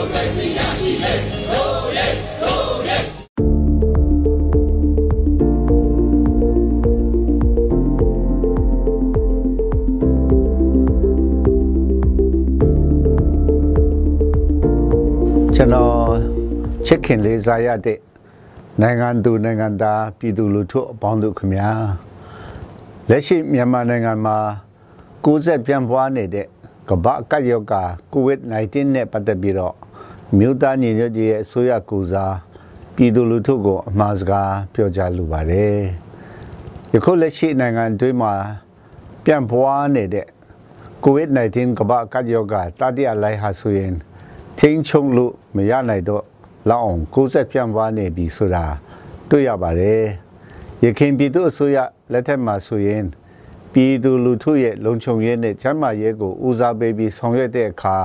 ကျွန်တော်ချစ်ခင်လေးစားရတဲ့နိုင်ငံသူနိုင်ငံသားပြည်သူလူထုအပေါင်းတို့ခင်ဗျာလက်ရှိမြန်မာနိုင်ငံမှာ90ပြန့်ပွားနေတဲ့ကမ္ဘာကပ်ရောဂါ COVID-19 နဲ့ပတ်သက်ပြီးတော့ မြို့သားညီညွတ်ရေးအစိုးရကူစားပြည်သူလူထုကိုအမှားစကားပြောကြားလိုပါတယ်ယခုလက်ရှိနိုင်ငံအတွင်းမှာပြန့်ပွားနေတဲ့ COVID-19 ကမ္ဘာကပ်ရောဂါတတိယလှိုင်းဟာဆိုရင်ထိန်းချုပ်လို့မရနိုင်တော့လောက်အောင်60ပြန့်ပွားနေပြီဆိုတာတွေ့ရပါတယ်။ရခိုင်ပြည်သူအစိုးရလက်ထက်မှာဆိုရင်ပြည်သူလူထုရဲ့လုံခြုံရေးနဲ့ကျန်းမာရေးကိုဦးစားပေးပြီးဆောင်ရွက်တဲ့အခါ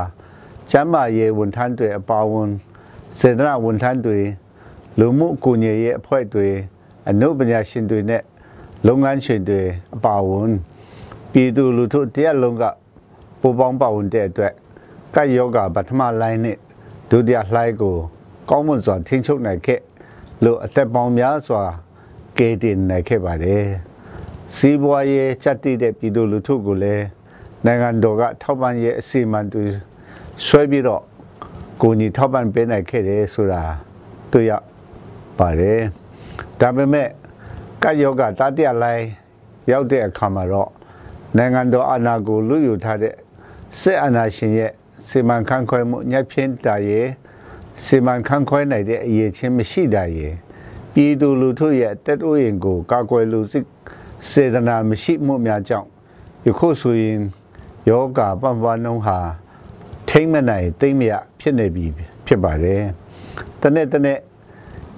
ကျန်းမာရေးဝန်ထမ်းတွေအပါအဝင်စေတနာဝန်ထမ်းတွေလူမှုကူညီရေးအဖွဲ့တွေအနုပညာရှင်တွေနဲ့လုပ်ငန်းရှင်တွေအပါအဝင်ပြည်သူလူထုတရားလုံးကပူပေါင်းပါဝင်တဲ့အတွက်ကပ်ယောဂပထမလိုင်းနဲ့ဒုတိယလှိုင်းကို ကောင်းမွန်စွာထိန်းချုပ်နိုင်ခဲ့လို့အသက်ပေါင်းများစွာကယ်တင်နိုင်ခဲ့ပါတယ်။စီးပွားရေးစက်တည်တဲ့ပြည်သူလူထုကိုလည်းနိုင်ငံတော်ကထောက်ပံ့ရေးအစီအမံတွေ ဆွဲပြီးတော့ကိုကြီးထောက်ပံ့ပေးနိုင်ခဲ့တယ်ဆိုတာတွေ့ရပါတယ်။ဒါပေမဲ့ကပ်ယောဂတတိယလိုင်းရောက်တဲ့အခါမှာတော့နိုင်ငံတော်အာဏာကိုလူယူထားတဲ့စစ်အာဏာရှင်ရဲ့စီမံခန့်ခွဲမှုညှက်ဖြင်းတာရဲ့စီမံခန့်ခွဲနိုင်တဲ့အရေးချင်းမရှိတာရဲ့ပြည်သူလူထုရဲ့တက်အိုးရင်ကိုကာကွယ်လူစစ်စေတနာမရှိမှုများကြောင့်ယခုဆိုရင်ယောဂပံပွားနှုံးဟာ ထိမ့်မနိုင်သိမ့်မရဖြစ်နေပြီဖြစ်ပါတယ်။တနေ့တနေ့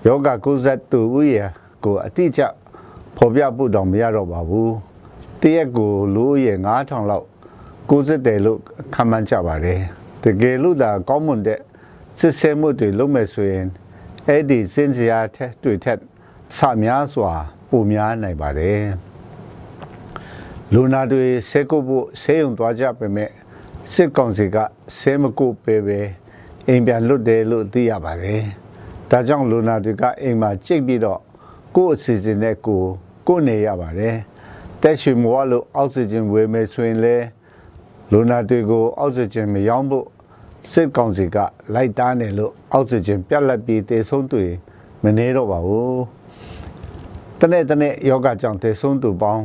ယောဂကုသတူဥယျာကိုအတိအကျဖော်ပြဖို့တောင်မရတော့ပါဘူး။တရက်ကိုလူဦးရေ9000လောက်60တယ်လို့ခံမှန်းကြပါတယ်တကယ်လို့ဒါကောင်းမွန်တဲ့စစ်ဆေးမှုတွေလုပ်မယ်ဆိုရင်အဲ့ဒီစင်စရာထက်တွေ့ထက်ဆများစွာပုံများနိုင်ပါတယ်လူနာတွေဆေးကုဖို့ဆေးရုံသွားကြပေမဲ့ စစ်ကောင်စီကဆေးမကုပေးပဲအိမ်ပြန်လွတ်တယ်လို့သိရပါတယ်ဒါကြောင့်လူနာတွေကအိမ်မှာကြိတ်ပြီးတော့ကိုယ့်အစီအစဉ်နဲ့ကိုကိုနေရပါတယ်တက်ရှိမွားလို့အောက်ဆီဂျင်ဝေမယ်ဆိုရင်လည်းလူနာတွေကိုအောက်ဆီဂျင်မရောင်းဖို့စစ်ကောင်စီကလိုက်တားနေလို့အောက်ဆီဂျင်ပြတ်လက်ပြီးတေဆုံးသူမနေတော့ပါဘူးတနေ့တနေ့ယောဂကြောင့်တေဆုံးသူပေါင်း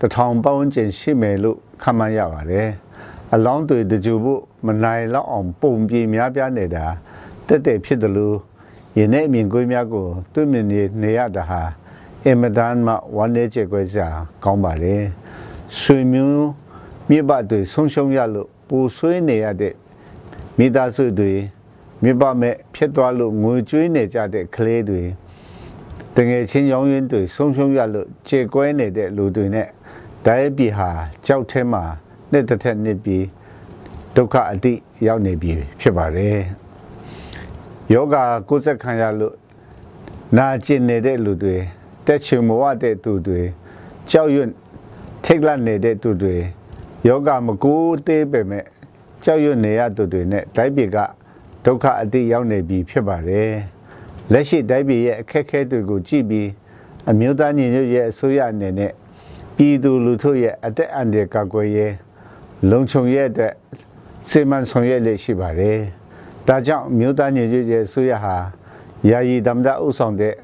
တထောင်ပေါင်းကျင်ရှိမယ်လို့ခန့်မှန်းရပါတယ် အလောင်းတွေတကြူဖို့မနိုင်လောက်အောင်ပုံပြေများပြားနေတာတက်တက်ဖြစ်တယ်လို့ယနေ့အမြင်ကွေးများကိုတွေ့မြင်နေနေရတာဟာအင်မတန်မှဝမ်းနည်းကြေကွဲစရာကောင်းပါလေဆွေမျိုးမြေပတွေဆုံးရှုံးရလို့ပူဆွေးနေရတဲ့မိသားစုတွေမြေပမဲ့ဖြစ်သွားလို့ငွေကျွေးနေကြတဲ့ကလေးတွေတငယ်ချင်းရောင်းရင်းတွေဆုံးရှုံးရလို့ခြေကွဲနေတဲ့လူတွေနဲ့ဒိုင်းပြည်ဟာကြောက်ထဲမှာ နှစ်တစ်ထက်နှစ်ပြီးဒုက္ခအတိရောက်နေပြီဖြစ်ပါတယ်ယောဂကိုယ်ဆက်ခံရလို့နာကျင်နေတဲ့လူတွေတက်ချင်မဝတဲ့သူတွေကြောက်ရွံ့ထိတ်လန့်နေတဲ့သူတွေယောဂမကူသေးပေမဲ့ကြောက်ရွံ့နေရသူတွေနဲ့တိုက်ပြေကဒုက္ခအတိရောက်နေပြီဖြစ်ပါတယ်လက်ရှိတိုက်ပြေရဲ့အခက်အခဲတွေကိုကြည့်ပြီးအမျိုးသားညီညွတ်ရေးအစိုးရအနေနဲ့ပြည်သူလူထုရဲ့အသက်အန္တရာယ်ကာကွယ်ရေး လုံခြုံရေးအတွက်စေမံဆောင်ရွက်လေ့ရှိပါတယ်ဒါကြောင့်မြို့သားညီညွတ်ရေးအစိုးရဟာယာယီဓမ္မဒဥဆောင်တဲ့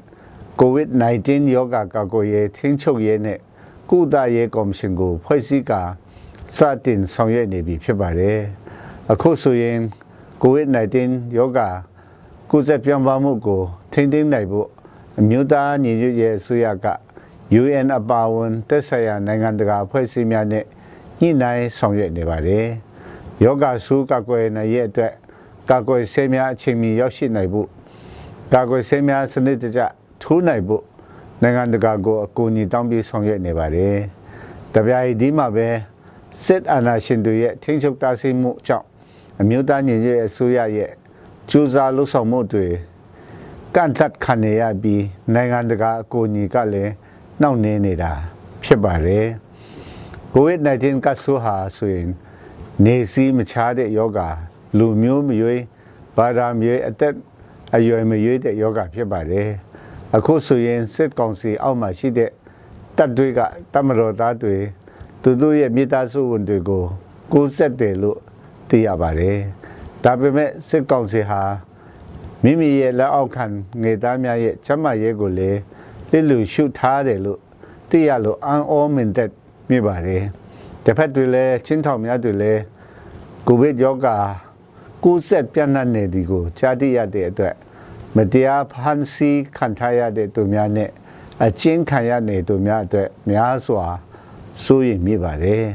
COVID-19 ရောဂါကာကွယ်ရေးထိန်းချုပ်ရေးနဲ့ကုသရေးကော်မရှင်ကို ဖွဲ့စည်းကာစတင်ဆောင်ရွက်နေပြီဖြစ်ပါတယ်အခုဆိုရင် COVID-19 ယောဂကုသပြောင်းပါမှုကို ထိန်းသိမ်းနိုင်ဖို့အမျိုးသားညီညွတ်ရေးအစိုးရက UN အပါအဝင်သက်ဆိုင်ရာနိုင်ငံတကာအဖွဲ့အစည်းများနဲ့ ညှိနှိုင်းဆောင်ရွက်နေပါတယ်ယောဂဆူးကာကွယ်နိုင်ရဲ့အတွက်ကာကွယ်ဆေးများအချိန်မီရောက်ရှိနိုင်ဖို့ကာကွယ်ဆေးများစနစ်တကျထိုးနိုင်ဖို့နိုင်ငံတကာကိုအကူအညီတောင်းပြီးဆောင်ရွက်နေပါတယ်။တပြားဒီမှာပဲစစ်အာဏာရှင်တွေရဲ့ထိန်းချုပ်တားဆီးမှုကြောင့်အမျိုးသားညီညွတ်ရေးအစိုးရရဲ့ကြိုးစားလှုပ်ဆောင်မှုတွေကန့်သတ်ခံရပြီးနိုင်ငံတကာအကူအညီကလည်းနှောင့်နှေးနေတာဖြစ်ပါတယ်။ COVID-19 ကဆူဟာဆိုရင်နေစည်းမချတဲ့ယောဂလူမျိုးမရွေးဘာသာမျိုးအသက်အရွယ်မရွေးတဲ့ယောဂဖြစ်ပါတယ်အခုဆိုရင်စစ်ကောင်စီအောက်မှာရှိတဲ့တပ်တွေကတမတော်သားတွေသူတို့ရဲ့မိသားစုဝင်တွေကိုကိုးဆက်တယ်လို့သိရပါတယ်ဒါပေမဲ့စစ်ကောင်စီဟာမိမိရဲ့လက်အောက်ခံငေသားများရဲ့ချမ်းမရဲကိုလည်းလက်လူရှုထားတယ်လို့သိရလို့အန်အောမင်တက် မိပါတယ်တစ်ဖက်တွေလည်းချင်းထောင်များတွေလည်းကိုဗစ်ယောဂါကိုးဆက်ပြန့်နှံ့နေဒီကိုကြားသိရတဲ့အတွက်မတရားဖန်ဆီးခံထားရတဲ့သူများနဲ့အချင်းခံရနေသူများအတွက်များစွာစိုးရိမ်မိပါတယ်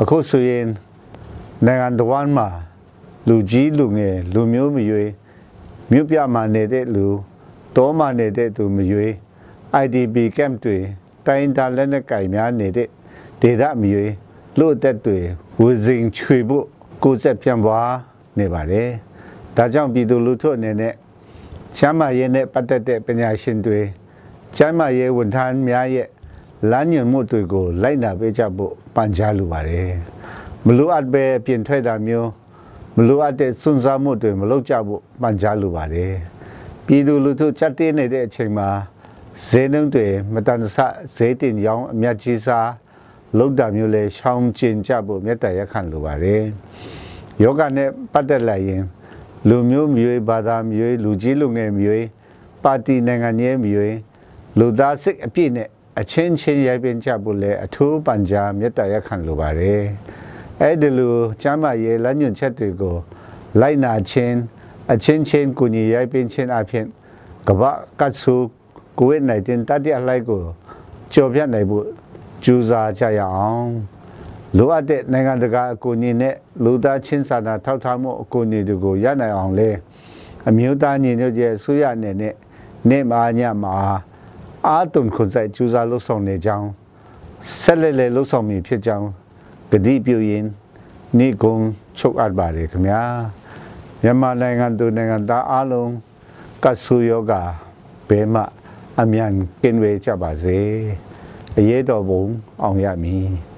အခုဆိုရင်နိုင်ငံတော်မှာလူကြီးလူငယ်လူမျိုးမရွေးမြို့ပြမှာနေတဲ့လူတောမှာနေတဲ့သူမရွေး IDP camp တွေ တိုင်းတာလက်နက်ကိုင်များနေတဲ့ဒေသမရွေးလို့သက်တွေဝူစင်ချွေဖို့ကိုယ်ဆက်ပြန်ပွားနေပါတယ်ဒါကြောင့်ပြည်သူလူထုအနေနဲ့ချမ်းမာရေးနဲ့ပတ်သက်တဲ့ပညာရှင်တွေချမ်းမာရေးဝန်ထမ်းများရဲ့လမ်းညွှန်မှုတွေကိုလိုက်နာပေးကြဖို့ပန်ကြားလိုပါတယ်မလိုအပ်ပဲပြင်ထွက်တာမျိုးမလိုအပ်တဲ့စွန့်စားမှုတွေမလုပ်ကြဖို့ပန်ကြားလိုပါတယ်ပြည်သူလူထုချက်တင်းနေတဲ့အချိန်မှာ ဈေးနှုန်းတွေမတန်တဆဈေးတင်ရောင်းအမြတ်ကြီးစားလောက်တာမျိုးလဲရှောင်းကျင်ကြဖို့မြတ်တရခံလိုပါတယ်ယောဂနဲ့ပတ်သက်လာရင်လူမျိုးမျိုးဘာသာမျိုးလူကြီးလူငယ်မျိုးပါတီနိုင်ငံရေးမျိုးလူသားစိတ်အပြည့်နဲ့အချင်းချင်းရိုက်ပင်ကြဖို့လဲအထူးပန်ကြားမြတ်တရခံလိုပါတယ်အဲ့ဒီလိုကျမ်းမာရေးလမ်းညွှန်ချက်တွေကိုလိုက်နာခြင်းအချင်းချင်းကိုညီရိုက်ပင်ခြင်းအဖြစ်ကမ္ဘာကတ်ဆူ ကိုဝိဒ် -19 တတိယလိုက်ကိုကြော်ပြတ်နိုင်ဖို့ကြိုးစားကြရအောင်လိုအပ်တဲ့နိုင်ငံတကာအကူအညီနဲ့လူသားချင်းစာနာထောက်ထားမှုအကူအညီတွေကိုရနိုင်အောင်လဲအမျိုးသားညီညွတ်ရေးအစိုးရအနေနဲ့နေ့မာညမှာအာတုန်ခွန်ဆိုင်ကြိုးစားလှုပ်ဆောင်နေကြောင်းဆက်လက်လက်လှုပ်ဆောင်မိဖြစ်ကြောင်းဂတိပြုရင်နေကုံချုပ်အပ်ပါတယ်ခင်ဗျာမြန်မာနိုင်ငံသူနိုင်ငံသားအားလုံးကဆူယောဂဘဲမှ အမြန်ကင်းဝေးကြပါစေအရေးတော်ပုံအောင်ရမည်ရေတော်ဘုံအောင်ရမည်ရေတော်ဘုံအောင်ရမည်